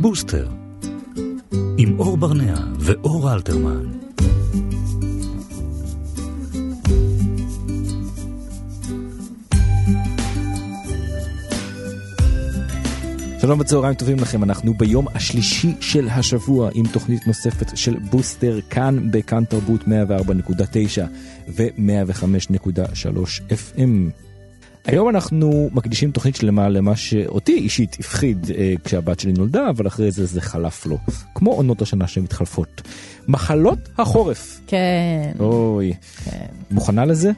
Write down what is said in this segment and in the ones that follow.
בוסטר, עם אור ברנע ואור אלתרמן. שלום וצהריים טובים לכם, אנחנו ביום השלישי של השבוע עם תוכנית נוספת של בוסטר כאן בכאן תרבות 104.9 ו-105.3 FM. היום אנחנו מקדישים תוכנית שלמה למה שאותי אישית הפחיד אה, כשהבת שלי נולדה, אבל אחרי זה זה חלף לו, כמו עונות השנה שמתחלפות. מחלות החורף. כן. אוי. כן. מוכנה לזה?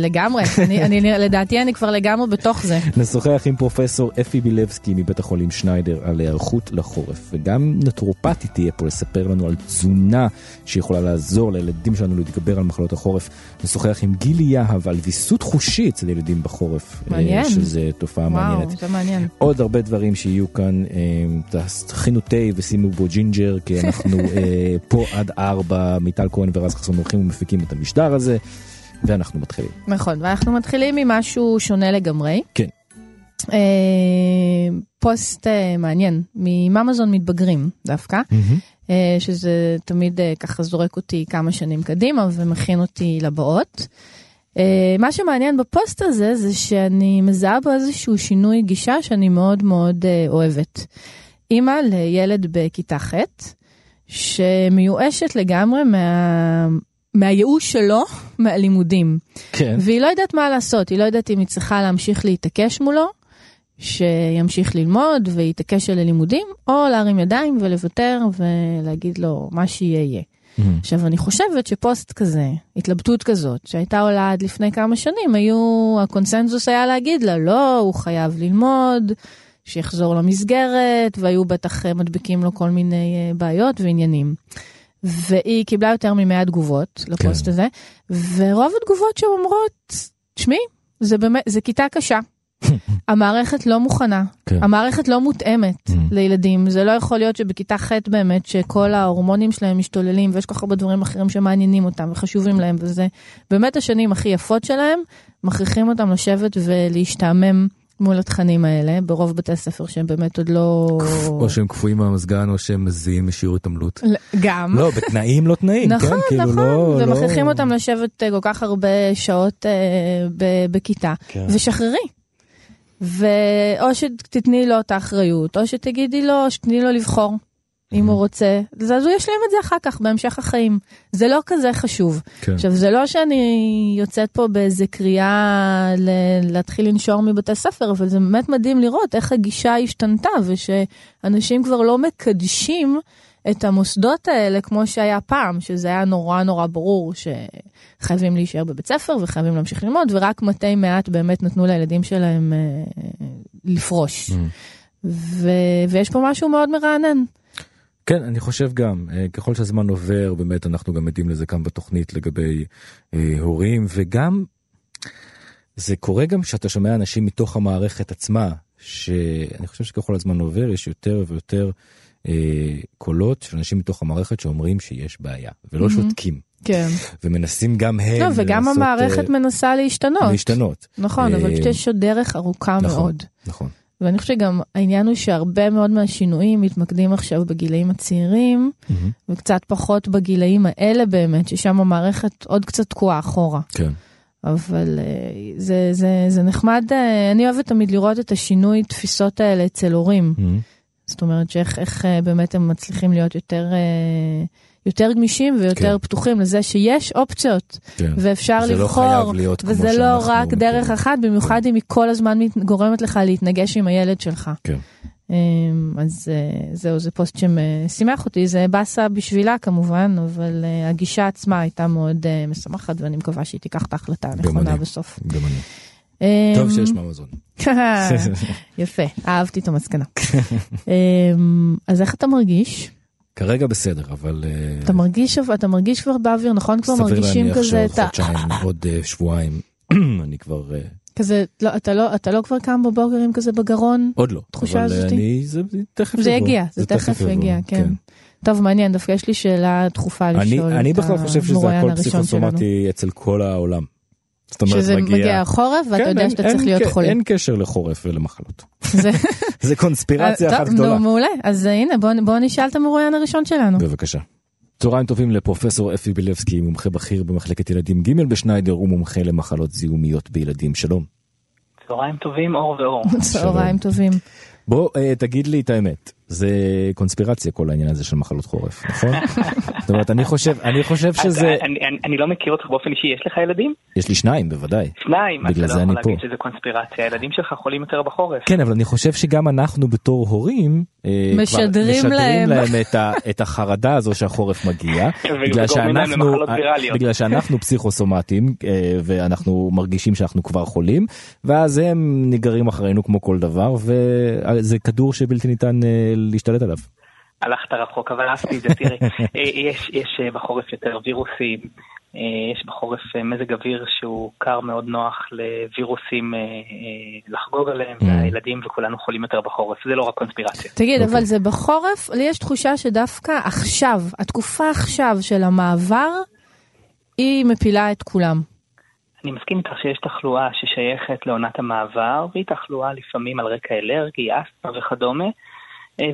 לגמרי, אני, אני, לדעתי אני כבר לגמרי בתוך זה. נשוחח עם פרופסור אפי בילבסקי מבית החולים שניידר על היערכות לחורף, וגם נטרופטית תהיה פה לספר לנו על תזונה שיכולה לעזור לילדים שלנו להתגבר על מחלות החורף. נשוחח עם גילי יהב על ויסות חושי אצל ילדים בחורף. אה, מעניין. שזה תופעה וואו, מעניינת. זה מעניין. עוד הרבה דברים שיהיו כאן, אה, תכינו תה ושימו בו ג'ינג'ר, כי אנחנו אה, פה עד ארבע, מיטל כהן ורז חסון הולכים ומפיקים את המשדר הזה, ואנחנו מתחילים. נכון, ואנחנו מתחילים ממשהו שונה לגמרי. כן. אה, פוסט אה, מעניין, מממזון מתבגרים דווקא, אה, שזה תמיד אה, ככה זורק אותי כמה שנים קדימה ומכין אותי לבאות. אה, מה שמעניין בפוסט הזה זה שאני מזהה בו איזשהו שינוי גישה שאני מאוד מאוד אה, אוהבת. אימא לילד בכיתה ח' שמיואשת לגמרי מה... מהייאוש שלו מהלימודים. כן. והיא לא יודעת מה לעשות, היא לא יודעת אם היא צריכה להמשיך להתעקש מולו, שימשיך ללמוד ויתעקש על הלימודים, או להרים ידיים ולוותר ולהגיד לו מה שיהיה יהיה. עכשיו אני חושבת שפוסט כזה, התלבטות כזאת, שהייתה עולה עד לפני כמה שנים, היו, הקונסנזוס היה להגיד לה, לא, הוא חייב ללמוד, שיחזור למסגרת, והיו בטח אה, מדביקים לו כל מיני אה, בעיות ועניינים. והיא קיבלה יותר מ-100 תגובות לפוסט כן. הזה, ורוב התגובות שם אומרות, תשמעי, זה באמת, זה כיתה קשה. המערכת לא מוכנה, כן. המערכת לא מותאמת Mm. לילדים, זה לא יכול להיות שבכיתה ח' באמת שכל ההורמונים שלהם משתוללים ויש כל כך הרבה דברים אחרים שמעניינים אותם וחשובים להם וזה באמת השנים הכי יפות שלהם, מכריחים אותם לשבת ולהשתעמם מול התכנים האלה ברוב בתי הספר שהם באמת עוד לא... או שהם קפואים מהמזגן או שהם מזיעים משיעור התעמלות. גם. לא, בתנאים לא תנאים, נכון, כן? כאילו נכון, לא... ומכריחים לא... אותם לשבת אה, כל כך הרבה שעות אה, ב- בכיתה, כן. ושחררי. ואו שתתני לו את האחריות, או שתגידי לו, שתתני לו לבחור, אם הוא רוצה, אז אז הוא ישלים את זה אחר כך, בהמשך החיים. זה לא כזה חשוב. כן. עכשיו, זה לא שאני יוצאת פה באיזה קריאה ל- להתחיל לנשור מבתי ספר, אבל זה באמת מדהים לראות איך הגישה השתנתה, ושאנשים כבר לא מקדשים את המוסדות האלה כמו שהיה פעם, שזה היה נורא נורא ברור שחייבים להישאר בבית ספר וחייבים להמשיך ללמוד, ורק מתי מעט באמת נתנו לילדים שלהם אה, לפרוש. Mm. ו- ויש פה משהו מאוד מרענן. כן, אני חושב גם, אה, ככל שהזמן עובר, באמת אנחנו גם עדים לזה כאן בתוכנית לגבי אה, הורים, וגם זה קורה גם שאתה שומע אנשים מתוך המערכת עצמה, שאני חושב שככל הזמן עובר יש יותר ויותר אה, קולות של אנשים מתוך המערכת שאומרים שיש בעיה, ולא Mhm. שותקים, כן. ומנסים גם הם לא, וגם לנסות, המערכת אה, מנסה להשתנות. להשתנות. נכון, אבל אה, פשוט יש עוד דרך ארוכה נכון. מאוד. נכון. ואני חושבת שגם העניין הוא שהרבה מאוד מהשינויים מתמקדים עכשיו בגילאים הצעירים, מהמם. וקצת פחות בגילאים האלה באמת, ששם המערכת עוד קצת תקועה אחורה. כן. אבל אה, זה, זה, זה נחמד, אה, אני אוהבת תמיד לראות את השינוי תפיסות האלה אצל הורים. מהמם. זאת אומרת שאיך איך, אה, באמת הם מצליחים להיות יותר, אה, יותר גמישים ויותר כן. פתוחים לזה שיש אופציות, כן. ואפשר זה לא לבחור, חייב להיות כמו וזה לא שאנחנו רק דרך מכירים. אחת, במיוחד אם היא כל הזמן מת- גורמת לך להתנגש עם הילד שלך. כן. אמ, אז אה, זהו, זה פוסט ששימח אותי, זה באסה בשבילה כמובן, אבל אה, הגישה עצמה הייתה מאוד אה, משמחת, ואני מקווה שהיא תיקח את ההחלטה הנכונה. בסוף. גם אני. אמ, טוב שיש מאמזון. יפה, אהבתי את המסקנה. אמ, אז איך אתה מרגיש? כרגע בסדר, אבל... אה, אתה מרגיש, אתה מרגיש כבר באוויר, נכון? כבר סביר מרגישים להניח כזה את שעוד ה... חודשיים, עוד אה, שבועיים, אני כבר... אה, כזה, לא, אתה לא, אתה לא כבר קם בבוקר עם כזה בגרון? עוד לא. תחושה אבל הזאתי? אני... זה זה תכף זה. יגיע, זה תכף יבוא, יגיע, כן. טוב, מעניין, דווקא יש לי שאלה דחופה אני לשאול אני את בכלל חושב שזה הכל. פסיכוסומטי אצל כל העולם. זאת אומרת, שזה מגיע... מגיע החורף ואתה כן, יודע אין- שאתה אין צריך להיות ק- חולה. אין קשר לחורף ולמחלות. זה- זה קונספירציה אה, אחת טוב, גדולה. נו, מעולה. אז אה, הנה, בוא- בוא נשאל את המרואיין הראשון שלנו. בבקשה. צהריים טובים לפרופסור אפי בילבסקי, מומחה בכיר במחלקת ילדים ג' בשניידר ומומחה למחלות זיהומיות בילדים. שלום. צהריים טובים, אור ואור. צהריים טובים. בוא אה, תגיד לי את האמת, זה קונספירציה כל העניין הזה של מחלות חורף, נכון? זאת אומרת, אני חושב, אני חושב שזה, אני, אני, אני לא מכיר אותך באופן אישי, יש לך ילדים? יש לי שניים בוודאי. שניים, בגלל אתה זה לא אני יכול פה. להגיד שזה קונספירציה, הילדים שלך חולים יותר בחורף. כן, אבל אני חושב שגם אנחנו בתור הורים, אה, משדרים להם. להם את, ה, את החרדה הזו שהחורף מגיע, בגלל שאנחנו. בגלל שאנחנו פסיכוסומטים אה, ואנחנו מרגישים שאנחנו כבר חולים, ואז הם נגררים אחרינו כמו כל דבר, וזה כדור שבלתי ניתן אה, להשתלט עליו. הלכת רחוק, אבל אהבתי את זה, תראי, אה, יש, יש אה, בחורף יותר וירוסים, אה, יש בחורף מזג אוויר שהוא קר מאוד נוח לווירוסים לחגוג עליהם, Mm. והילדים וכולנו חולים יותר בחורף, זה לא רק קונספירציה. תגיד, אוקיי. אבל זה בחורף, לי יש תחושה שדווקא עכשיו, התקופה עכשיו של המעבר, היא מפילה את כולם. אני מסכים איתך שיש תחלואה ששייכת לעונת המעבר, והיא תחלואה לפעמים על רקע אלרגי, אסתמה וכדומה,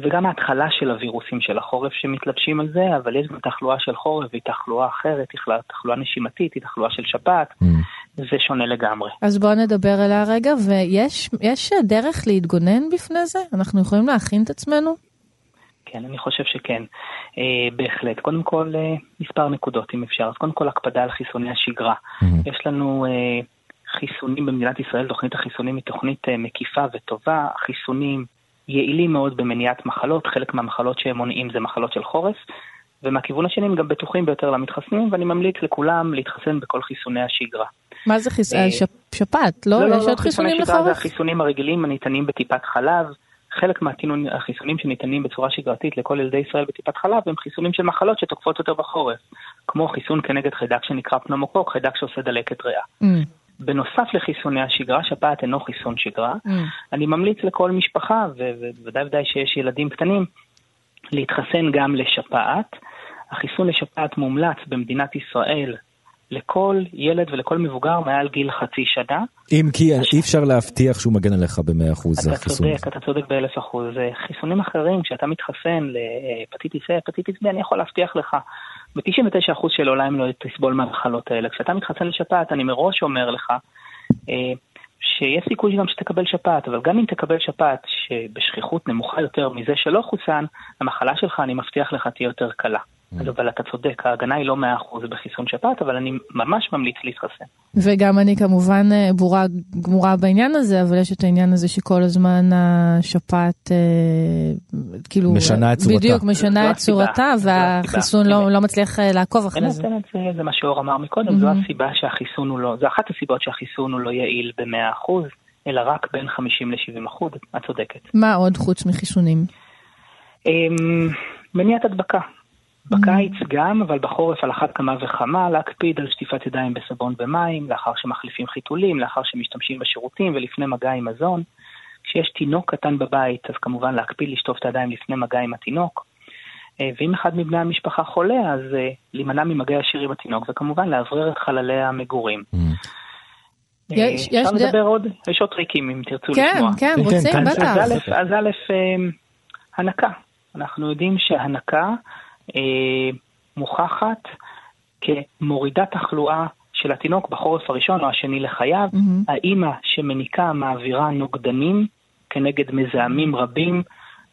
וגם ההתחלה של הווירוסים של החורף שמתלבשים על זה, אבל יש גם תחלואה של חורף והיא תחלואה אחרת, היא תחלואה- נשימתית, היא תחלואה של שפעת, Mm. זה שונה לגמרי. אז בואו נדבר עליה רגע, ויש יש דרך להתגונן בפני זה? אנחנו יכולים להכין את עצמנו? כן, אני חושב שכן, אה, בהחלט. קודם כל, אה, מספר נקודות אם אפשר. אז קודם כל, הקפדה על חיסוני השגרה. Mm. יש לנו אה, חיסונים במדינת ישראל, תוכנית החיסונים היא תוכנית אה, מקיפה וטובה. החיסונים יעילים מאוד במניעת מחלות, חלק מהמחלות שהם מונעים זה מחלות של חורף, ומהכיוון השני הם גם בטוחים ביותר למתחסנים, ואני ממליץ לכולם להתחסן בכל חיסוני השגרה. מה זה חיס... אה, שפ- שפעת? לא? יש עוד חיסונים חיסוני שגרה זה לחורף? החיסונים הרגילים הניתנים בטיפת חלב. חלק מהחיסונים שניתנים בצורה שגרתית לכל ילדי ישראל בטיפת חלב הם חיסונים של מחלות שתוקפות יותר בחורף, כמו חיסון כנגד חיידק שנקרא פנומוקוק, חיידק שעושה דלקת ריאה. Mm, בנוסף לחיסוני השגרה, שפעת אינו חיסון שגרה. mm. אני ממליץ לכל משפחה, ו- וודאי וודאי שיש ילדים קטנים, להתחסן גם לשפעת. החיסון לשפעת מומלץ במדינת ישראל לכל ילד ולכל מבוגר מעל גיל חצי שנה. אם כי אי אפשר להבטיח שהוא מגן עליך במאה אחוז אתה החיסון. צודק, אתה צודק באלף אחוז. אה, חיסונים אחרים, כשאתה מתחסן להפטיטיס A, הפטיטיס B, אני יכול להבטיח לך, ב-99% של העולם לא תסבול מהמחלות האלה. כשאתה מתחסן לשפעת, אני מראש אומר לך, אה, שיש סיכוי גם שתקבל שפעת, אבל גם אם תקבל שפעת שבשכיחות נמוכה יותר מזה שלא חוסן, המחלה שלך, אני מבטיח לך, תהיה יותר קלה. אז אבל אתה צודק, ההגנה היא לא 100% בחיסון שפעת, אבל אני ממש ממליץ להתחסן. וגם אני כמובן אה, בורה גמורה בעניין הזה, אבל יש את העניין הזה שכל הזמן השפעת, אה, כאילו, משנה את צורתה. בדיוק, משנה את הסיבה, צורתה, זו והחיסון. לא, לא מצליח אה, לעקוב אחרי זה. זה, זה מה שאור אמר מקודם, זו הסיבה שהחיסון הוא לא, זו אחת הסיבות שהחיסון הוא לא יעיל ב-100%, אלא רק בין 50 ל-70%, את צודקת. מה עוד חוץ מחיסונים? אמ, מניעת הדבקה. בקיץ גם, אבל בחורף על אחת כמה וכמה, להקפיד על שטיפת ידיים בסבון ומים, לאחר שמחליפים חיתולים, לאחר שמשתמשים בשירותים ולפני מגע עם מזון. כשיש תינוק קטן בבית, אז כמובן להקפיד לשטוף את הידיים לפני מגע עם התינוק. אה, ואם אחד מבני המשפחה חולה, אז אה, להימנע ממגע ישיר עם התינוק, וכמובן לאוורר את חללי המגורים. Mm. אה, יש- יש אפשר לדבר עוד, יש עוד טריקים אם תרצו כן, לשמוע. כן, כן, רוצים, כן, בטח. אז א', הנקה. אנחנו יודעים שהנקה מוכחת כמורידת תחלואה של התינוק בחורף הראשון או השני לחייו. מהמם. האימא שמניקה מעבירה נוגדנים כנגד מזהמים רבים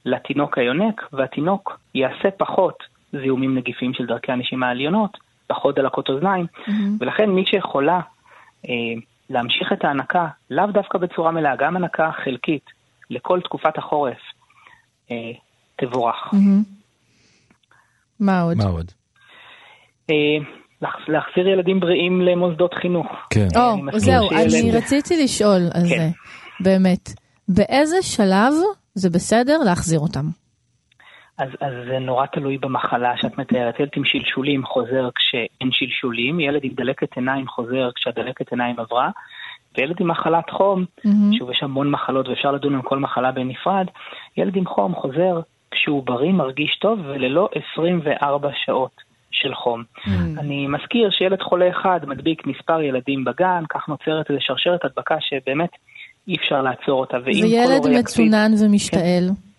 לתינוק היונק, והתינוק יעשה פחות זיהומים נגיפיים של דרכי הנשימה העליונות, פחות דלקות אוזניים, מהמם. ולכן מי שיכולה אה, להמשיך את ההנקה, לאו דווקא בצורה מלאה, גם הנקה חלקית לכל תקופת החורף, אה, תבורך. מהמם. מה עוד? מה עוד? אה, להח- להחזיר ילדים בריאים למוסדות חינוך. כן. אני או, זהו, אני רציתי לשאול על כן. זה, באמת. באיזה שלב זה בסדר להחזיר אותם? אז, אז זה נורא תלוי במחלה שאת מתארת. ילד עם שלשולים חוזר כשאין שלשולים, ילד עם דלקת עיניים חוזר כשהדלקת עיניים עברה, וילד עם מחלת חום, מהמם. שוב יש המון מחלות ואפשר לדון על כל מחלה בנפרד, ילד עם חום חוזר כשהוא בריא, מרגיש טוב וללא 24 שעות של חום. אני מזכיר שילד חולה אחד מדביק מספר ילדים בגן, כך נוצרת איזו שרשרת הדבקה שבאמת אי אפשר לעצור אותה. וילד מצונן ומשתעל. כן.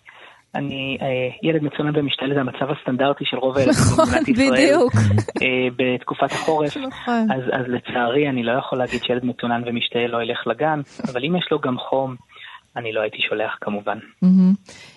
אני, אה, ילד מצונן ומשתעל זה המצב הסטנדרטי של רוב הילדים נכון, במדינת ישראל. בדיוק. אה, בתקופת החורף. נכון. אז, אז לצערי אני לא יכול להגיד שילד מצונן ומשתעל לא ילך לגן, אבל אם יש לו גם חום, אני לא הייתי שולח כמובן. מהמם.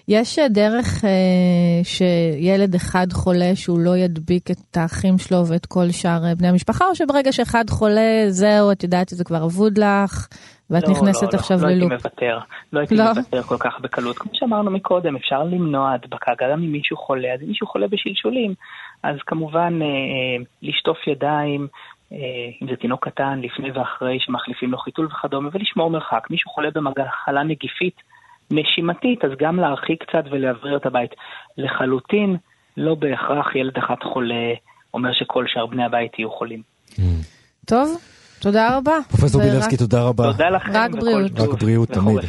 יש אה, דרך אה, שילד אחד חולה שהוא לא ידביק את האחים שלו ואת כל שאר אה, בני המשפחה, או שברגע שאחד חולה, זהו, את יודעת שזה כבר אבוד לך, ואת לא, נכנסת לא, עכשיו לא, ללופ. לא הייתי מוותר, לא הייתי לא? מוותר כל כך בקלות. כמו שאמרנו מקודם, אפשר למנוע הדבקה גם אם מישהו חולה, אז אם מישהו חולה בשלשולים, אז כמובן אה, אה, לשטוף ידיים, אם זה תינוק קטן, לפני ואחרי שמחליפים לו חיתול וכדומה, ולשמור מרחק. מישהו חולה במחלה נגיפית נשימתית, אז גם להרחיק קצת ולאוורר את הבית. לחלוטין, לא בהכרח ילד אחד חולה אומר שכל שאר בני הבית יהיו חולים. טוב, תודה רבה. פרופסור בילבסקי, תודה רבה. תודה לכם, רק בריאות. רק בריאות תמיד.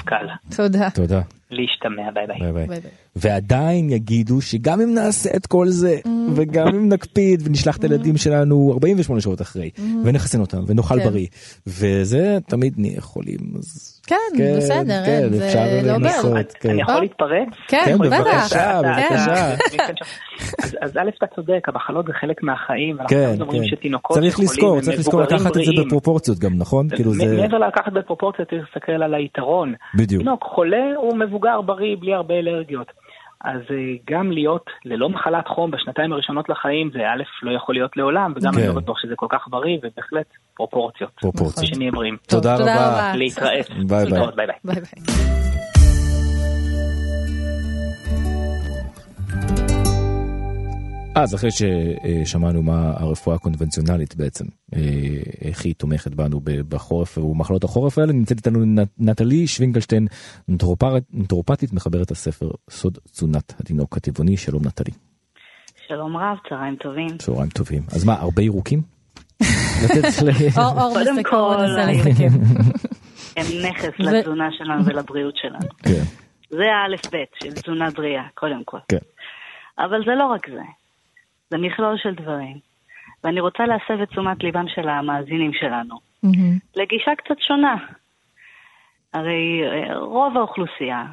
תודה. תודה. להשתמע, ביי ביי. ביי ביי. ביי ביי. ועדיין יגידו שגם אם נעשה את כל זה, וגם אם נקפיד ונשלח את הילדים שלנו 48 שעות אחרי, ונחסן אותם, ונאכל כן. בריא, וזה תמיד נהיה חולים. אז כן, כן, בסדר, כן, אין, זה לא. בעיה. כן. אני יכול? להתפרץ? כן, כן. בבקשה, כן. בבקשה. אז- אז א', אתה צודק, המחלות זה חלק מהחיים, ואנחנו כן, אומרים כן. שתינוקות צריך לזכור, צריך לזכור לקחת את זה. בפרופורציות גם, נכון? כאילו. מעבר לקחת בפרופורציות, צריך להסתכל על היתרון. בדיוק. תינוק חולה הוא מבוגר בריא בלי הרבה אלרגיות. אז אה, גם להיות ללא מחלת חום בשנתיים הראשונות לחיים זה א', לא יכול להיות לעולם, וגם כן. אני לא בטוח שזה כל כך בריא, ובהחלט פרופורציות. פרופורציות. שנהיה בריאים. טוב, תודה רבה. להתראות. ביי ביי. ביי ביי. אז אחרי ששמענו מה הרפואה הקונבנציונלית בעצם, אה, איך היא תומכת בנו בחורף ובמחלות החורף האלה, נמצאת איתנו נטלי שווינגלשטיין, נטורופטית, מחברת הספר סוד תזונת התינוק הטבעוני, שלום נטלי. שלום רב, צהריים טובים. צהריים טובים. אז מה, הרבה ירוקים? לתת ל... קודם כל, לסכם. הם נכס לתזונה שלנו ולבריאות שלנו. כן, זה האלף-בית של תזונה בריאה, קודם כל. כן. אבל זה לא רק זה, זה מכלול של דברים. ואני רוצה להסב את תשומת ליבם של המאזינים שלנו מהמם. לגישה קצת שונה. הרי אה, רוב האוכלוסייה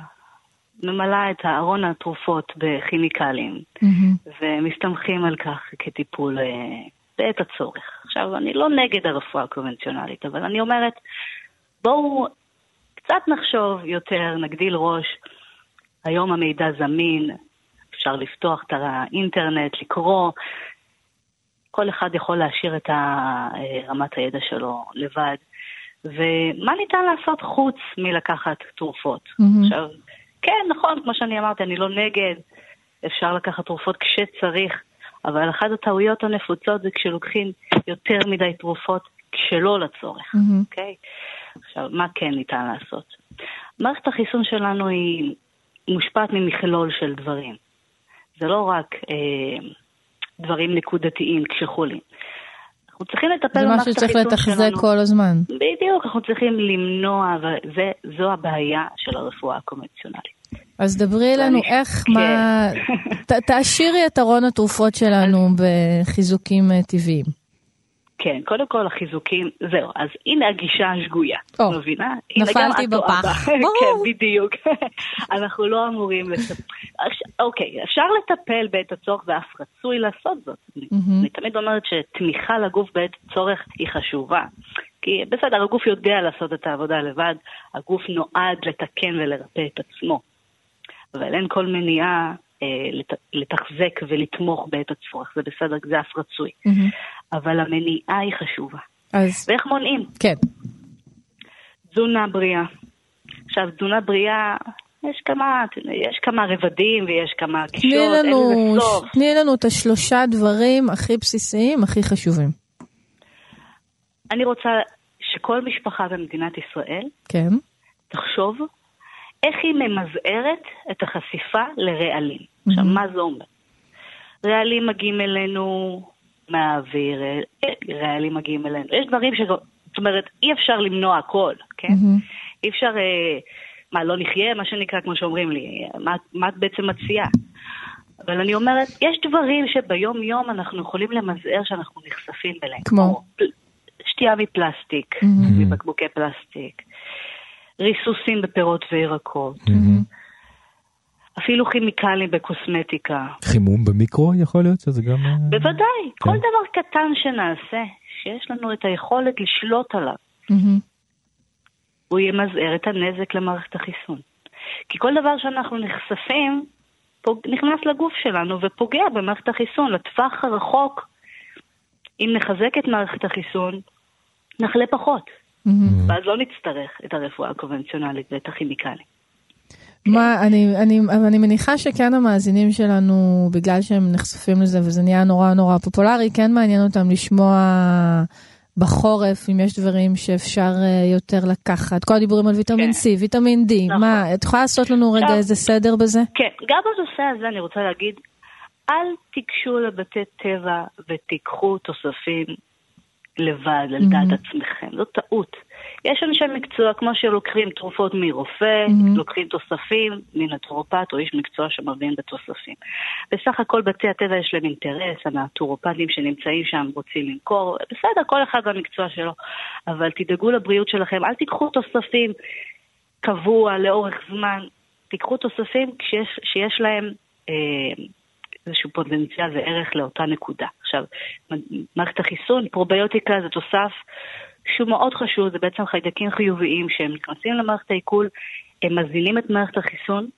ממלאה את ארון התרופות בכימיקלים, מהמם. ומסתמכים על כך כטיפול אה, בעת הצורך. עכשיו, אני לא נגד הרפואה הקונבנציונלית, אבל אני אומרת, בואו קצת נחשוב יותר, נגדיל ראש. היום המידע זמין, אפשר לפתוח את האינטרנט, לקרוא. כל אחד יכול להשאיר את רמת הידע שלו לבד. ומה ניתן לעשות חוץ מלקחת תרופות? מהמם. עכשיו, כן, נכון, כמו שאני אמרתי, אני לא נגד, אפשר לקחת תרופות כשצריך, אבל אחת הטעויות הנפוצות זה כשלוקחים יותר מדי תרופות כשלא לצורך. אוקיי? עכשיו, מה כן ניתן לעשות? מערכת החיסון שלנו היא מושפעת ממכלול של דברים. זה לא רק אה, דברים נקודתיים כשחולים. אנחנו צריכים לטפל זה במערכת משהו שצריך החיסון לתחזק שלנו. כל הזמן. בדיוק, אנחנו צריכים למנוע, וזו הבעיה של הרפואה הקונבנציונלית. אז דברי לנו איך, כן. מה... ת- תעשירי את ארון התרופות שלנו בחיזוקים אה, טבעיים. כן, קודם כל החיזוקים, זהו, אז הנה הגישה השגויה, או, מבינה? נפלתי את בפח. כן, בדיוק. אנחנו לא אמורים לטפל, אוקיי, אפשר לטפל בעת הצורך ואף רצוי לעשות זאת. אני תמיד אומרת שתמיכה לגוף בעת צורך היא חשובה. כי בסדר, הגוף יודע לעשות את העבודה לבד, הגוף נועד לתקן ולרפא את עצמו. אבל אין כל מניעה לתחזק ולתמוך בעת הצורך, זה בסדר, זה אף רצוי. מהמם. אבל המניעה היא חשובה. אז ואיך מונעים? כן. תזונה בריאה. עכשיו, תזונה בריאה, יש כמה, יש כמה רבדים ויש כמה גישות, תני אין לזה סוף. תני לנו את השלושה דברים הכי בסיסיים, הכי חשובים. אני רוצה שכל משפחה במדינת ישראל כן. תחשוב איך היא ממזערת את החשיפה לרעלים. עכשיו, מה זה אומר? רעלים מגיעים אלינו מהאוויר, אה, רעלים מגיעים אלינו. יש דברים ש... זאת אומרת, אי אפשר למנוע הכל, כן? מהמם. אי אפשר, אה, מה, לא נחיה, מה שנקרא, כמו שאומרים לי, מה, מה את בעצם מציעה? אבל אני אומרת, יש דברים שביום יום אנחנו יכולים למזער שאנחנו נחשפים אליהם. כמו? פל- שתייה מפלסטיק, Mhm. מבקבוקי פלסטיק, ריסוסים בפירות וירקות, אפילו כימיקלים בקוסמטיקה. חימום במיקרו יכול להיות שזה גם... אה, בוודאי, כן. כל דבר קטן שנעשה, שיש לנו את היכולת לשלוט עליו, מהמם. הוא ימזער את הנזק למערכת החיסון. כי כל דבר שאנחנו נחשפים, פוג... נכנס לגוף שלנו ופוגע במערכת החיסון. לטווח הרחוק, אם נחזק את מערכת החיסון, נחלה פחות. מהמם. ואז לא נצטרך את הרפואה הקונבנציונלית ואת הכימיקלים. מה, אני, אני, אני מניחה שכן המאזינים שלנו, בגלל שהם נחשפים לזה וזה נהיה נורא נורא פופולרי, כן מעניין אותם לשמוע בחורף, אם יש דברים שאפשר אה, יותר לקחת. כל הדיבורים על ויטמין כן. C, ויטמין D, נכון. מה, את יכולה לעשות לנו רגע עכשיו- איזה סדר בזה? כן, גם בנושא הזה אני רוצה להגיד, אל תיגשו לבתי טבע ותיקחו תוספים לבד, על דעת Mhm. עצמכם. זו טעות. יש אנשי מקצוע, כמו שלוקחים תרופות מרופא, Mhm. לוקחים תוספים מנטורופט או איש מקצוע שמבין בתוספים. בסך הכל בתי הטבע יש להם אינטרס, הנטורופטים שנמצאים שם רוצים למכור, בסדר, כל אחד במקצוע שלו, אבל תדאגו לבריאות שלכם, אל תיקחו תוספים קבוע לאורך זמן, תיקחו תוספים כשיש, שיש להם אה, איזשהו פוטנציאל וערך לאותה נקודה. עכשיו, מערכת החיסון, פרוביוטיקה זה תוסף שהוא מאוד חשוב, זה בעצם חיידקים חיוביים שהם נכנסים למערכת העיכול, הם מזינים את מערכת החיסון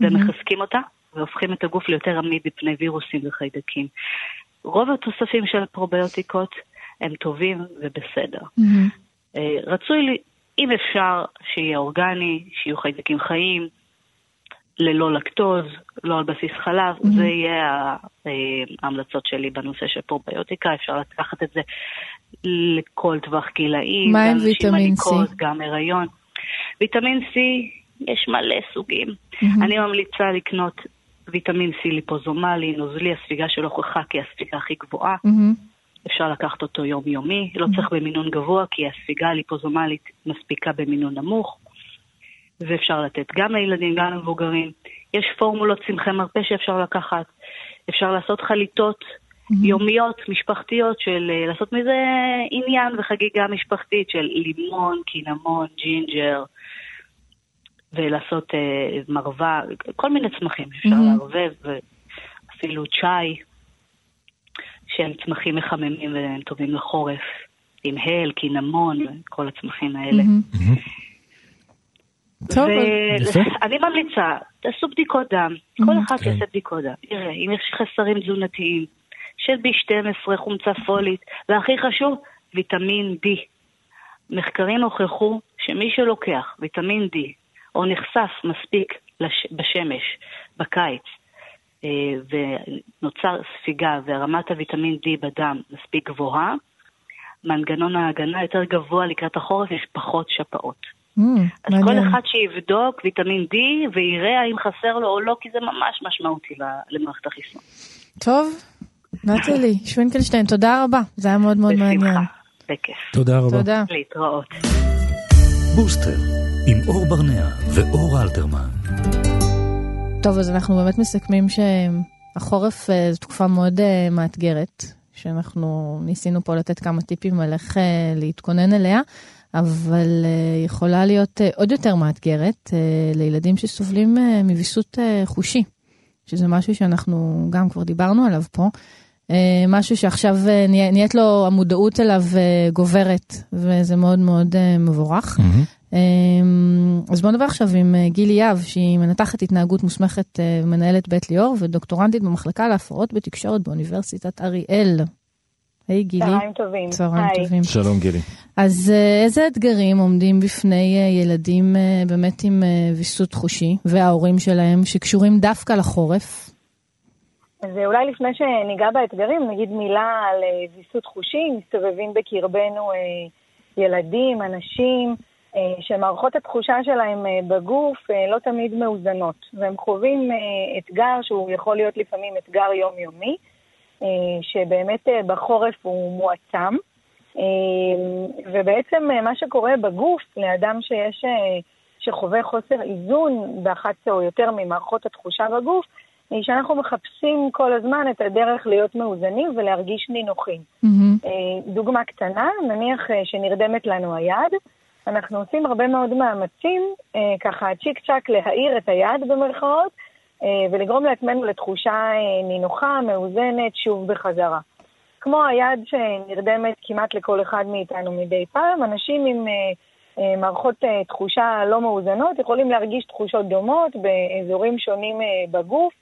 ומחזקים אותה, והופכים את הגוף ליותר עמיד מפני וירוסים וחיידקים. רוב התוספים של הפרוביוטיקות הם טובים ובסדר. מהמם. אה, רצוי, לי, אם אפשר, שיהיה אורגני, שיהיו חיידקים חיים, ללא לקטוז, לא על בסיס חלב, Mhm. זה יהיה אה, ההמלצות שלי בנושא של פרוביוטיקה, אפשר לקחת את זה לכל טווח גילאים, מה עם ויטמין C? גם הריון. ויטמין C, יש מלא סוגים. מהמם. אני ממליצה לקנות ויטמין C ליפוזומלי, נוזלי, הספיגה שלו הוכחה כהספיגה הכי גבוהה. מהמם. אפשר לקחת אותו יומיומי, לא צריך במינון גבוה, כי הספיגה הליפוזומלית מספיקה במינון נמוך, ואפשר לתת גם לילדים, גם למבוגרים. יש פורמולות צמחי מרפא שאפשר לקחת, אפשר לעשות חליטות יומיות, משפחתיות, של אה, לעשות מזה עניין וחגיגה משפחתית של לימון, קינמון, ג'ינג'ר, ולעשות אה, מרווה, כל מיני צמחים שאפשר מהמם. לערבב, ואפילו צ'אי. שהם צמחים מחממים והם טובים לחורף, עם הל, קינמון, כל הצמחים האלה. מהמם. טוב, יפה. ואני ממליצה, תעשו בדיקות דם, כל אחד כן. יעשה בדיקות דם, יראה אם יש חסרים תזונתיים של B12, חומצה פולית, והכי חשוב, ויטמין D. מחקרים הוכחו שמי שלוקח ויטמין D, או נחשף מספיק לש... בשמש, בקיץ, אה, ונוצר ספיגה ורמת הוויטמין D בדם מספיק גבוהה, מנגנון ההגנה יותר גבוה לקראת החורף, יש פחות שפעות. מהמם, אז כל מעניין. אחד שיבדוק ויטמין D ויראה האם חסר לו או לא, כי זה ממש משמעותי למערכת החיסון. טוב, נטלי שווינקלשטיין, תודה רבה, זה היה מאוד מאוד מעניין. בשמחה, בכיף. תודה רבה. תודה. להתראות. בוסטר, עם אור ברנע ואור אלתרמן. טוב, אז אנחנו באמת מסכמים שהחורף אה, זו תקופה מאוד אה, מאתגרת, שאנחנו ניסינו פה לתת כמה טיפים על איך אה, להתכונן אליה, אבל אה, יכולה להיות אה, עוד יותר מאתגרת אה, לילדים שסובלים מוויסות חושי, שזה משהו שאנחנו גם כבר דיברנו עליו פה. משהו שעכשיו נה- נהיית לו המודעות אליו גוברת, וזה מאוד מאוד מבורך. אמ, אז בוא נדבר עכשיו עם גילי יהב, שהיא מנתחת התנהגות מוסמכת ומנהלת בית ליאור ודוקטורנטית במחלקה להפרעות בתקשורת באוניברסיטת אריאל. היי גילי. צהריים טובים. צהריים היי. טובים. שלום גילי. אז אה, איזה אתגרים עומדים בפני אה, ילדים אה, באמת עם ויסות חושי וההורים שלהם שקשורים דווקא לחורף? אז אולי לפני שניגע באתגרים, נגיד מילה על ויסות חושי. מסתובבים בקרבנו ילדים, אנשים, שמערכות התחושה שלהם בגוף לא תמיד מאוזנות. והם חווים אתגר שהוא יכול להיות לפעמים אתגר יומיומי, אה, שבאמת אה, בחורף הוא מועצם. אה, ובעצם אה, מה שקורה בגוף לאדם שיש, אה, שחווה חוסר איזון באחת או יותר ממערכות התחושה בגוף, היא שאנחנו מחפשים כל הזמן את הדרך להיות מאוזנים ולהרגיש נינוחים. אה, דוגמה קטנה, נניח אה, שנרדמת לנו היד, אנחנו עושים הרבה מאוד מאמצים, אה, ככה צ'יק צ'אק להאיר את היד במרכאות, אה, ולגרום לעצמנו לתחושה אה, נינוחה, מאוזנת, שוב בחזרה. כמו היד שנרדמת כמעט לכל אחד מאיתנו מדי פעם, אנשים עם אה, אה, מערכות אה, תחושה לא מאוזנות יכולים להרגיש תחושות דומות באזורים שונים אה, בגוף,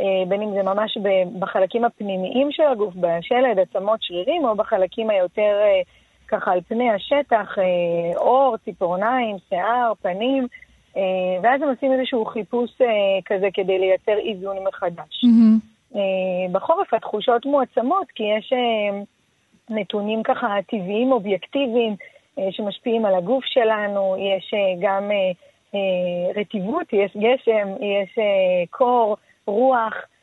אה, בין אם זה ממש בחלקים הפנימיים של הגוף, בשלד, עצמות, שרירים, או בחלקים היותר אה, ככה על פני השטח, אה, עור, ציפורניים, שיער, פנים, אה, ואז הם עושים איזשהו חיפוש אה, כזה כדי לייצר איזון מחדש. אה, בחורף התחושות מועצמות, כי יש אה, נתונים ככה טבעיים אובייקטיביים אה, שמשפיעים על הגוף שלנו, יש אה, גם אה, אה, רטיבות, יש גשם, יש אה, קור, רוח, אה,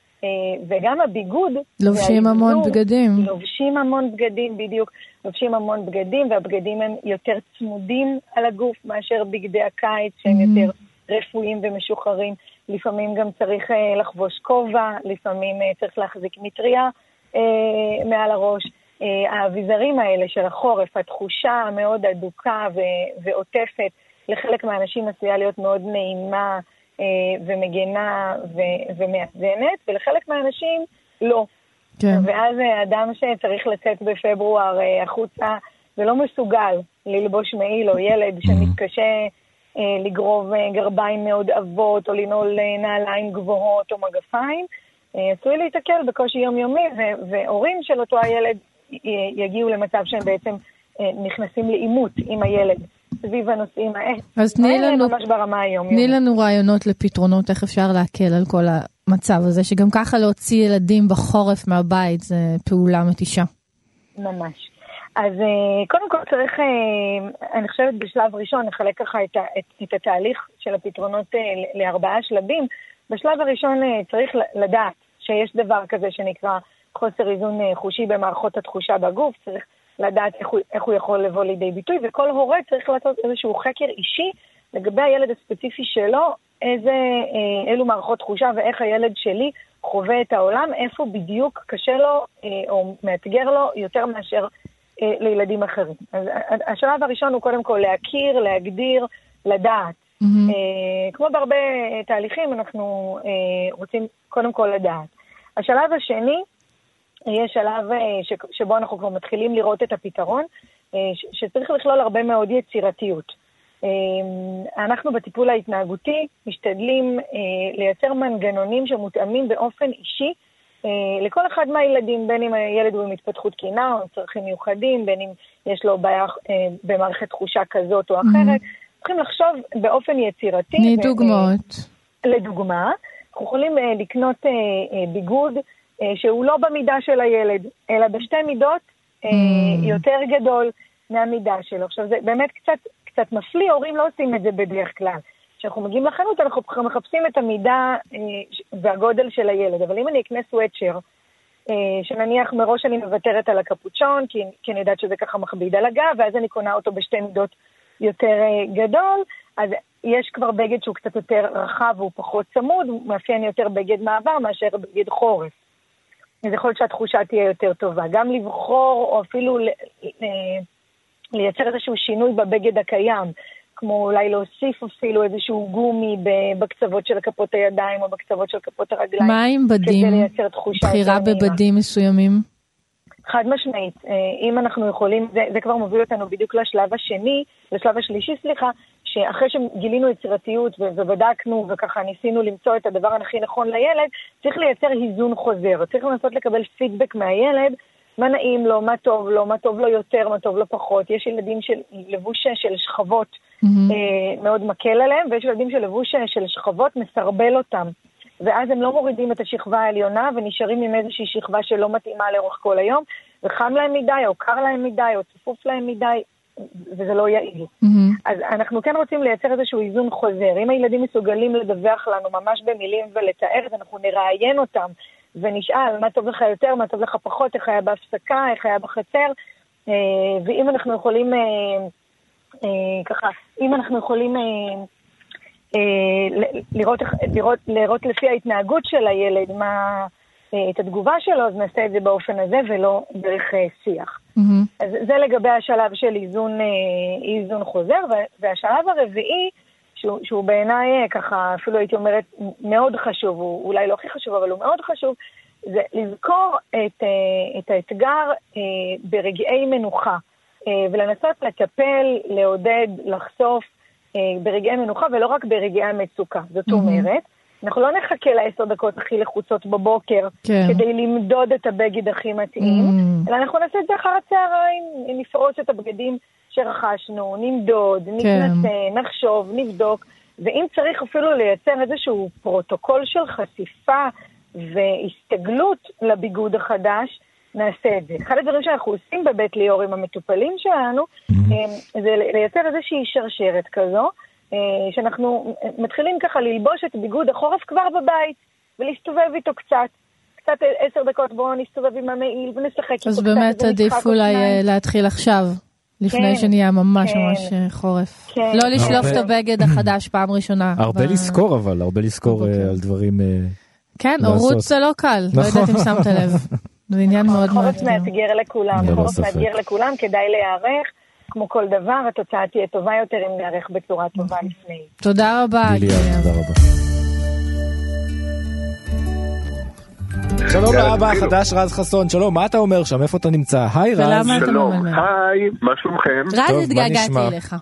וגם הביגוד. לובשים המון בגדים. לובשים המון בגדים, בדיוק. לובשים המון בגדים, והבגדים הם יותר צמודים על הגוף מאשר בגדי הקיץ, שהם Mhm. יותר רפואיים ומשוחררים. לפעמים גם צריך אה, לחבוש כובע, לפעמים אה, צריך להחזיק מטריה אה, מעל הראש. אה, האביזרים האלה של החורף, התחושה המאוד אדוקה ו- ועוטפת, לחלק מהאנשים עשויה להיות מאוד נעימה אה, ומגנה ו- ומאזנת, ולחלק מהאנשים לא. כן. ואז אה, אדם שצריך לצאת בפברואר אה, החוצה ולא מסוגל ללבוש מעיל, או ילד שמתקשה אה, לגרוב אה, גרביים מאוד עבות, או לנעול אה, נעליים גבוהות או מגפיים, אה, עשוי להיתקל בקושי יומיומי, ו- והורים של אותו הילד יגיעו למצב שהם בעצם אה, נכנסים לעימות עם הילד סביב הנושאים האלה. אז תני לנו. תני לנו רעיונות לפתרונות, איך אפשר להקל על כל המצב הזה, שגם ככה להוציא ילדים בחורף מהבית זה פעולה מתישה. ממש. אז אה, קודם כל צריך, אה, אני חושבת בשלב ראשון, נחלק ככה את, את, את התהליך של הפתרונות אה, לארבעה שלבים. בשלב הראשון צריך לדעת שיש דבר כזה שנקרא חוסר איזון חושי במערכות התחושה בגוף, צריך לדעת איך הוא, איך הוא יכול לבוא לידי ביטוי, וכל הורה צריך לעשות איזשהו חקר אישי לגבי הילד הספציפי שלו, איזה, אה, אילו מערכות תחושה ואיך הילד שלי חווה את העולם, איפה בדיוק קשה לו אה, או מאתגר לו יותר מאשר אה, לילדים אחרים. אז השלב הראשון הוא קודם כל להכיר, להגדיר, לדעת. אה, כמו בהרבה תהליכים, אנחנו רוצים קודם כל לדעת. השלב השני, יהיה שלב אה, ש, שבו אנחנו כבר מתחילים לראות את הפתרון, אה, ש, שצריך לכלול הרבה מאוד יצירתיות. אה, אנחנו בטיפול ההתנהגותי משתדלים לייצר מנגנונים שמותאמים באופן אישי לכל אחד מהילדים, בין אם הילד הוא עם התפתחות תקינה או עם צרכים מיוחדים, בין אם יש לו בעיה במערכת תחושה כזאת או אחרת. צריכים לחשוב באופן יצירתי. תני דוגמאות. לדוגמה, אנחנו יכולים לקנות ביגוד שהוא לא במידה של הילד, אלא בשתי מידות אה, Mm. יותר גדול מהמידה שלו. עכשיו, זה באמת קצת, קצת מפליא, הורים לא עושים את זה בדרך כלל. כשאנחנו מגיעים לחנות, אנחנו מחפשים את המידה אה, והגודל של הילד. אבל אם אני אקנה סוואצ'ר, אה, שנניח מראש אני מוותרת על הקפוצ'ון, כי, כי אני יודעת שזה ככה מכביד על הגב, ואז אני קונה אותו בשתי מידות יותר אה, גדול, אז יש כבר בגד שהוא קצת יותר רחב והוא פחות צמוד, הוא מאפיין יותר בגד מעבר מאשר בגד חורף. אז יכול להיות שהתחושה תהיה יותר טובה. גם לבחור, או אפילו לייצר איזשהו שינוי בבגד הקיים, כמו אולי להוסיף אפילו איזשהו גומי בקצוות של כפות הידיים או בקצוות של כפות הרגליים. מה עם בדים? כדי לייצר תחושה בחירה. בבדים מסוימים? חד משמעית, אה, אם אנחנו יכולים, זה, זה כבר מוביל אותנו בדיוק לשלב השני, לשלב השלישי, סליחה, שאחרי שגילינו יצירתיות ובדקנו וככה ניסינו למצוא את הדבר הכי נכון לילד, צריך לייצר היזון חוזר, צריך לנסות לקבל פידבק מהילד, מה נעים לו, מה טוב לו, מה טוב לו יותר, מה טוב לו פחות. יש ילדים של לבוש של שכבות מהמם. אה, מאוד מקל עליהם, ויש ילדים שלבוש של שכבות מסרבל אותם. ואז הם לא מורידים את השכבה העליונה ונשארים עם איזושהי שכבה שלא מתאימה לאורך כל היום, וחם להם מדי, או קר להם מדי, או צפוף להם מדי, וזה לא יעיל. מהמם. אז אנחנו כן רוצים לייצר איזשהו איזון חוזר. אם הילדים מסוגלים לדווח לנו ממש במילים ולתאר, אז אנחנו נראיין אותם ונשאל מה טוב לך יותר, מה טוב לך פחות, איך היה בהפסקה, איך היה בחצר, אה, ואם אנחנו יכולים, אה, אה, ככה, אם אנחנו יכולים לראות, לראות, לראות לפי ההתנהגות של הילד מה, את התגובה שלו, אז נעשה את זה באופן הזה ולא דרך שיח. Mm-hmm. אז זה לגבי השלב של איזון, איזון חוזר, והשלב הרביעי, שהוא, שהוא בעיניי ככה, אפילו הייתי אומרת, מאוד חשוב, הוא אולי לא הכי חשוב, אבל הוא מאוד חשוב, זה לזכור את, את האתגר ברגעי מנוחה, ולנסות לטפל, לעודד, לחשוף ברגעי מנוחה ולא רק ברגעי המצוקה. זאת. אומרת, אנחנו לא נחכה לעשר דקות הכי לחוצות בבוקר כן. כדי למדוד את הבגד הכי מתאים, mm. אלא אנחנו נעשה את זה אחר הצהריים, נפרוס את הבגדים שרכשנו, נמדוד, כן. נתנסה, נחשוב, נבדוק, ואם צריך אפילו לייצר איזשהו פרוטוקול של חשיפה והסתגלות לביגוד החדש, נעשה את זה. אחד הדברים שאנחנו עושים בבית ליאור עם המטופלים שלנו, mm-hmm. זה לייצר איזושהי שרשרת כזו, אה, שאנחנו מתחילים ככה ללבוש את ביגוד החורף כבר בבית, ולהסתובב איתו קצת. קצת עשר דקות בואו נסתובב עם המעיל ונשחק איתו קצת. אז באמת עדיף אולי אה, להתחיל עכשיו. לפני כן, שנהיה ממש כן, ממש אה, חורף. כן. לא לשלוף את הבגד החדש פעם ראשונה. הרבה ב... לזכור אבל, הרבה לזכור על דברים כן, הורות זה לא קל, לא נכון. יודעת אם שמת לב. זה עניין מאוד מאוד... חורף מאתגר לכולם, חורף מאתגר לכולם, כדאי להיערך. כמו כל דבר, התוצאה תהיה טובה יותר אם נערך בצורה טובה לפני. תודה רבה. תודה רבה. שלום לאבא החדש רז חסון, שלום, מה אתה אומר שם? איפה אתה נמצא? היי רז. שלום, היי, מה שלומכם? רז, התגעגעתי אליך.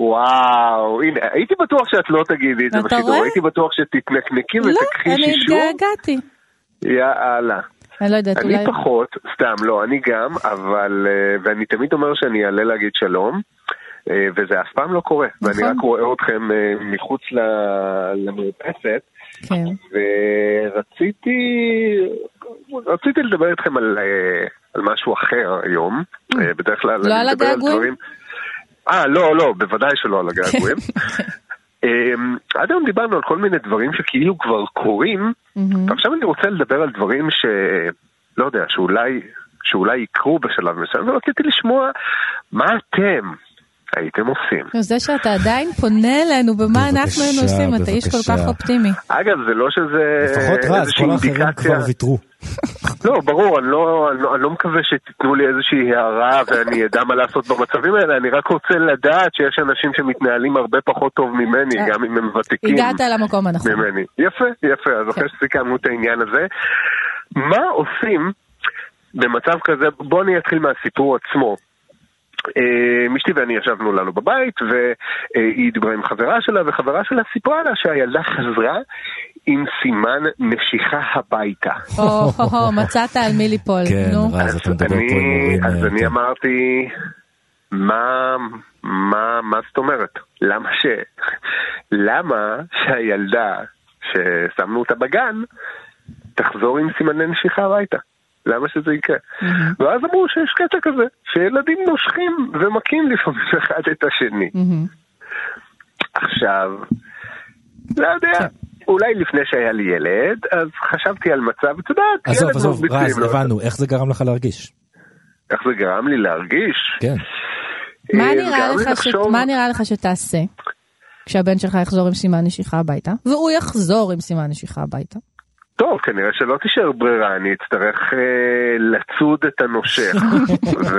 וואו, הנה, הייתי בטוח שאת לא תגידי את זה בשידור, הייתי בטוח שתתנקנקי ותקחי שישור. לא, אני התגעגעתי. יאללה. אני לא יודעת, אני אולי... אני פחות, סתם, לא, אני גם, אבל, אה, ואני תמיד אומר שאני אעלה להגיד שלום, אה, וזה אף פעם לא קורה, נכון. ואני רק רואה אתכם אה, מחוץ למרפסת, כן. ורציתי, רציתי לדבר איתכם על, על משהו אחר היום, בדרך כלל לא אני מדבר על דברים... אה, לא, לא, בוודאי שלא על הגעגועים. אמ, עד היום דיברנו על כל מיני דברים שכאילו כבר קורים, ועכשיו אני רוצה לדבר על דברים ש... לא יודע, שאולי, שאולי יקרו בשלב מסוים, ורציתי לשמוע מה אתם הייתם עושים. זה שאתה עדיין פונה אלינו במה אנחנו היינו עושים, אתה איש כל כך אופטימי. אגב, זה לא שזה לפחות רז, כל האחרים כבר ויתרו. לא, ברור, אני לא, אני, לא, אני לא מקווה שתיתנו לי איזושהי הערה ואני אדע מה לעשות במצבים האלה, אני רק רוצה לדעת שיש אנשים שמתנהלים הרבה פחות טוב ממני, אה, גם אם הם ותיקים. הגעת למקום הנכון. ממני. יפה, יפה, אז אחרי כן. שסיכמנו את העניין הזה. מה עושים במצב כזה, בואו אני אתחיל מהסיפור עצמו. אה, אשתי ואני ישבנו לנו בבית, והיא דיברה עם חברה שלה, וחברה שלה סיפרה לה שהילדה חזרה עם סימן נשיכה הביתה. או, מצאת על מי ליפול, כן, נו. הורים. אז אה, אני אמרתי, מה, מה, מה זאת אומרת? למה ש... למה שהילדה ששמנו אותה בגן, תחזור עם סימני נשיכה הביתה? למה שזה יקרה? Mm-hmm. ואז אמרו שיש קטע כזה, שילדים נושכים ומכים לפעמים אחד את השני. Mm-hmm. עכשיו, לא יודע. אולי לפני שהיה לי ילד, אז חשבתי על מצב, אתה יודע, עזוב, עזוב, רז, הבנו, איך זה גרם לך להרגיש? איך זה גרם לי להרגיש? כן. מה נראה, לך ש... מה נראה לך שתעשה כשהבן שלך יחזור עם סימן נשיכה הביתה, והוא יחזור עם סימן נשיכה הביתה? טוב, כנראה שלא תישאר ברירה, אני אצטרך אה, לצוד את הנושך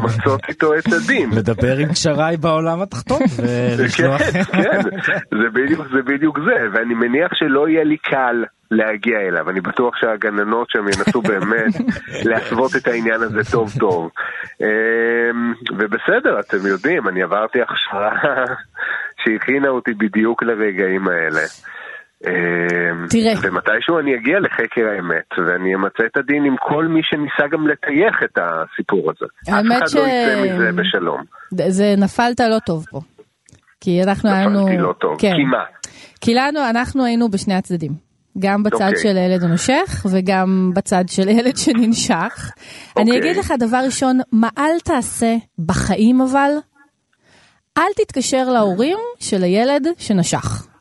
ולמצות איתו את הדין. לדבר עם קשריי בעולם התחתון ולשלוח... כן, כן, זה בדיוק, זה בדיוק זה, ואני מניח שלא יהיה לי קל להגיע אליו, אני בטוח שהגננות שם ינסו באמת להסוות את העניין הזה טוב טוב. אה, ובסדר, אתם יודעים, אני עברתי הכשרה שהכינה אותי בדיוק לרגעים האלה. אמ, תראה. ומתישהו אני אגיע לחקר האמת, ואני אמצא את הדין עם כל מי שניסה גם לטייח את הסיפור הזה. האמת ש... אף אחד לא יצא מזה בשלום. זה נפלת לא טוב פה. כי אנחנו היינו... נפלתי לא טוב, כן. כי מה? כי לנו, אנחנו היינו בשני הצדדים. גם בצד okay. אוקיי. של הילד הנושך וגם בצד של הילד שננשך. Okay. אני אוקיי. אגיד לך דבר ראשון, מה אל תעשה בחיים אבל, אל תתקשר להורים של הילד שנשך.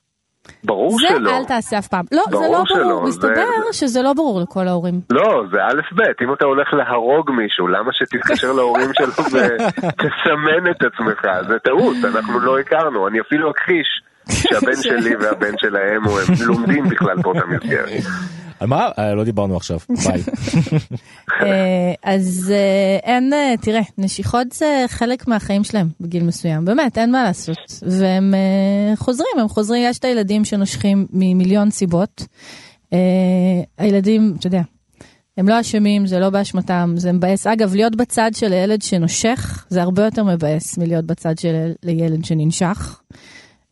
ברור זה שלא. זה אל תעשה אף פעם. לא, זה לא שלא. ברור, מסתבר זה... שזה לא ברור לכל ההורים. לא, זה א' ב', אם אתה הולך להרוג מישהו, למה שתתקשר להורים שלו ותסמן את עצמך? זה טעות, אנחנו לא הכרנו, אני אפילו אכחיש שהבן שלי והבן שלהם הם לומדים בכלל באותה מסגרת. על מה? אה, לא דיברנו עכשיו, ביי. אה, אז אה, אין, אה, תראה, נשיכות זה חלק מהחיים שלהם בגיל מסוים, באמת, אין מה לעשות. והם חוזרים, הם חוזרים, יש את הילדים שנושכים ממיליון סיבות. הילדים, אתה יודע, הם לא אשמים, זה לא באשמתם, זה מבאס. אגב, להיות בצד של הילד שנושך, זה הרבה יותר מבאס מלהיות בצד של ילד שננשך.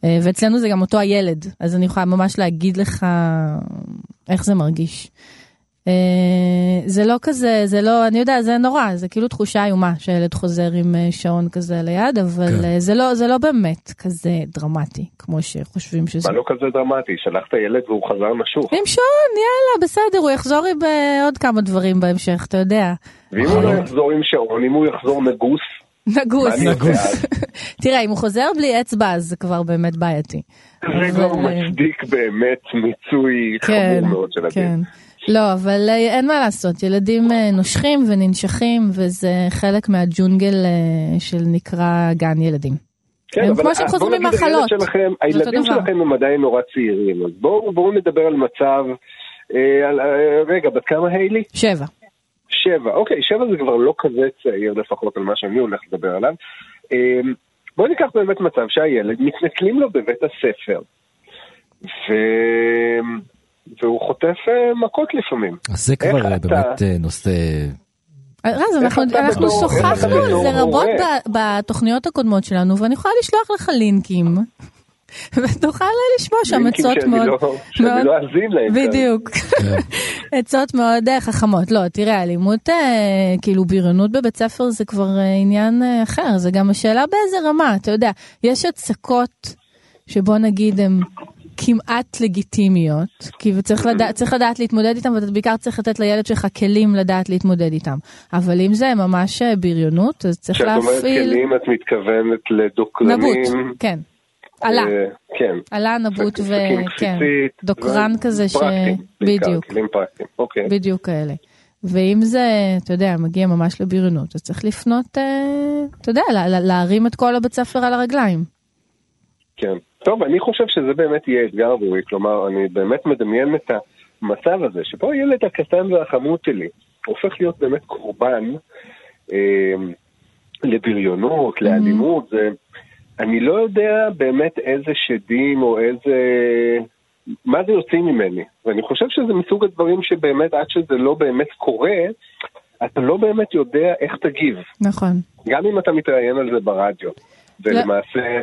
אה, ואצלנו זה גם אותו הילד, אז אני יכולה ממש להגיד לך איך זה מרגיש. אה, זה לא כזה, זה לא, אני יודע, זה נורא, זה כאילו תחושה איומה שהילד חוזר עם אה, שעון כזה ליד, אבל כן. זה לא, זה לא באמת כזה דרמטי, כמו שחושבים שזה. מה לא כזה דרמטי? שלחת ילד והוא חזר נשוך. עם שעון, יאללה, בסדר, הוא יחזור עם עוד כמה דברים בהמשך, אתה יודע. ואם הוא לא יחזור עם שעון, אם הוא יחזור נגוס, נגוס. תראה, אם הוא חוזר בלי אצבע, אז זה כבר באמת בעייתי. זה כבר מצדיק באמת מיצוי כן, חמור מאוד של הדין. כן. לא, אבל אה, אין מה לעשות, ילדים אה, נושכים וננשכים, וזה חלק מהג'ונגל אה, של נקרא גן ילדים. כן, הם אבל כמו שהם בוא חוזרים ממחלות. שלכם, הילדים. שלכם הם עדיין נורא צעירים, אז בואו בואו נדבר על מצב, אה, על, אה, רגע, בת כמה היילי? שבע. שבע, אוקיי, שבע זה כבר לא כזה צעיר לפחות על מה שאני הולך לדבר עליו. אה, בואו ניקח באמת מצב שהילד, מתנכלים לו בבית הספר, ו... והוא חוטף אה, מכות לפעמים. אז זה כבר אה, אתה- באמת אה, נושא... רז, אנחנו, אנחנו שוחחנו על זה רבות בתוכניות הקודמות שלנו, ואני יכולה לשלוח לך לינקים, ותוכל לשמוע שם עצות מאוד, לא- שאני מאוד- לא אאזין להם. בדיוק, עצות מאוד אה, חכמות. לא, תראה, אלימות, אה, כאילו בריונות בבית ספר זה כבר אה, עניין אחר, זה גם השאלה באיזה רמה, אתה יודע, יש הצקות שבוא נגיד הן כמעט לגיטימיות, כי צריך לדעת, צריך לדעת להתמודד איתם, ואתה בעיקר צריך לתת לילד שלך כלים לדעת להתמודד איתם. אבל אם זה ממש בריונות, אז צריך כשאת אומרת להפעיל... כלים, את מתכוונת לדוקרנים. נבוט, כן. עלה. אה, כן. עלה נבוט ו... כן. דוקרן כזה ש... בדיוק. כלים פרקטיים, אוקיי. בדיוק כאלה. ואם זה, אתה יודע, מגיע ממש לבריונות, אז צריך לפנות, אה, אתה יודע, לה- לה- להרים את כל הבית ספר על הרגליים. כן. טוב, אני חושב שזה באמת יהיה אתגר עבורי, כלומר, אני באמת מדמיין את המצב הזה, שבו הילד הקטן והחמוד שלי הופך להיות באמת קורבן אה, לבריונות, לאלימות, זה, אני לא יודע באמת איזה שדים או איזה... מה זה יוצאים ממני, ואני חושב שזה מסוג הדברים שבאמת עד שזה לא באמת קורה, אתה לא באמת יודע איך תגיב. נכון. גם אם אתה מתראיין על זה ברדיו, ולמעשה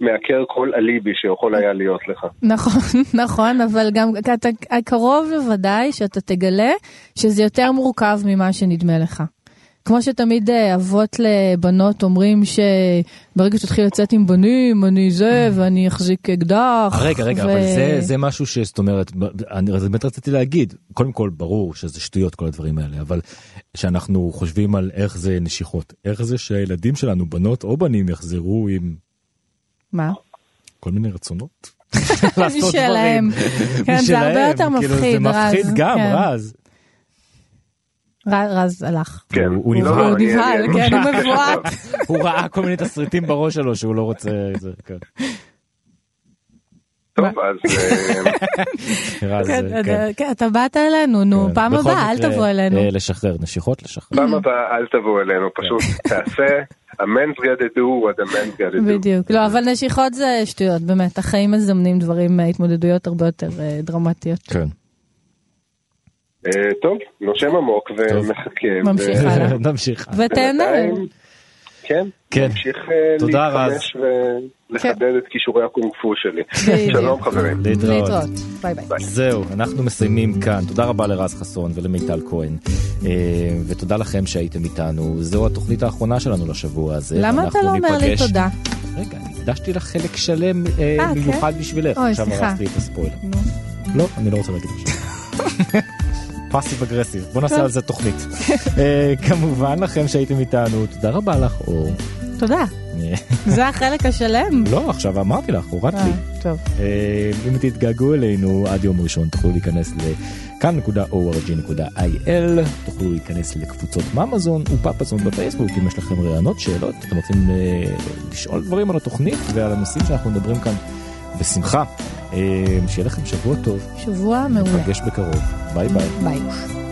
מעקר כל אליבי שיכול היה להיות לך. נכון, נכון, אבל גם אתה קרוב לוודאי שאתה תגלה שזה יותר מורכב ממה שנדמה לך. כמו שתמיד אה, אבות לבנות אומרים שברגע שתתחיל לצאת עם בנים, אני זה, ואני אחזיק אקדח. רגע, רגע, ו- אבל זה, זה משהו שזאת אומרת, אני באמת רציתי להגיד, קודם כל ברור שזה שטויות כל הדברים האלה, אבל שאנחנו חושבים על איך זה נשיכות, איך זה שהילדים שלנו, בנות או בנים, יחזרו עם מה? כל מיני רצונות. משלהם. כן, זה הרבה יותר כאילו, מפחיד, זה מפחיד רז, גם, כן. רז. רז הלך. כן. הוא- הוא נבהל. הוא נבהל, אני- כן, הוא אני- מבועת. הוא ראה כל מיני תסריטים בראש שלו שהוא לא רוצה, זה, כן. טוב, אז אה, כן, כן. אתה- כן, באת אלינו, נו, כן. פעם הבאה, אל תבוא אלינו. אה, לשחרר, נשיכות לשחרר. פעם הבאה אל תבואו אלינו, פשוט תעשה, man's got to do what a man's got to do. בדיוק, לא, אבל נשיכות זה שטויות, באמת, החיים מזמנים דברים, אה, התמודדויות הרבה יותר דרמטיות. כן. אה, טוב, נושם עמוק ומחכה. ממשיך ו- הלאה. נמשיך. ותהנה. כן, כן. נמשיך אה. להתחמש ולחדד את כישורי הקונג פו שלי. שלום חברים. להתראות. להתראות, ביי ביי. זהו, אנחנו מסיימים כאן. תודה רבה לרז חסון ולמיטל כהן. אה, ותודה לכם שהייתם איתנו. זו התוכנית האחרונה שלנו לשבוע הזה. למה אתה לא אומר לי תודה? רגע, אני הקדשתי לך חלק שלם כן? במיוחד בשבילך. אוי, עכשיו. הרסתי את הספוילר. לא, אני לא רוצה להגיד עכשיו. פאסיב אגרסיב, בוא נעשה על זה תוכנית. אה, כמובן לכם שהייתם איתנו, תודה רבה לך אור. תודה, זה החלק השלם? לא, עכשיו אמרתי לך, הורדת לי. אה, טוב. אה, אם תתגעגעו אלינו עד יום ראשון תוכלו להיכנס לכאן.org.il, תוכלו להיכנס לקבוצות ממזון ופאפזון בפייסבוק אם יש לכם רעיונות, שאלות, אתם רוצים לשאול דברים על התוכנית ועל הנושאים שאנחנו מדברים כאן בשמחה. אה, שיהיה לכם שבוע טוב. שבוע מעולה. נפגש בקרוב. ביי ביי. ביי.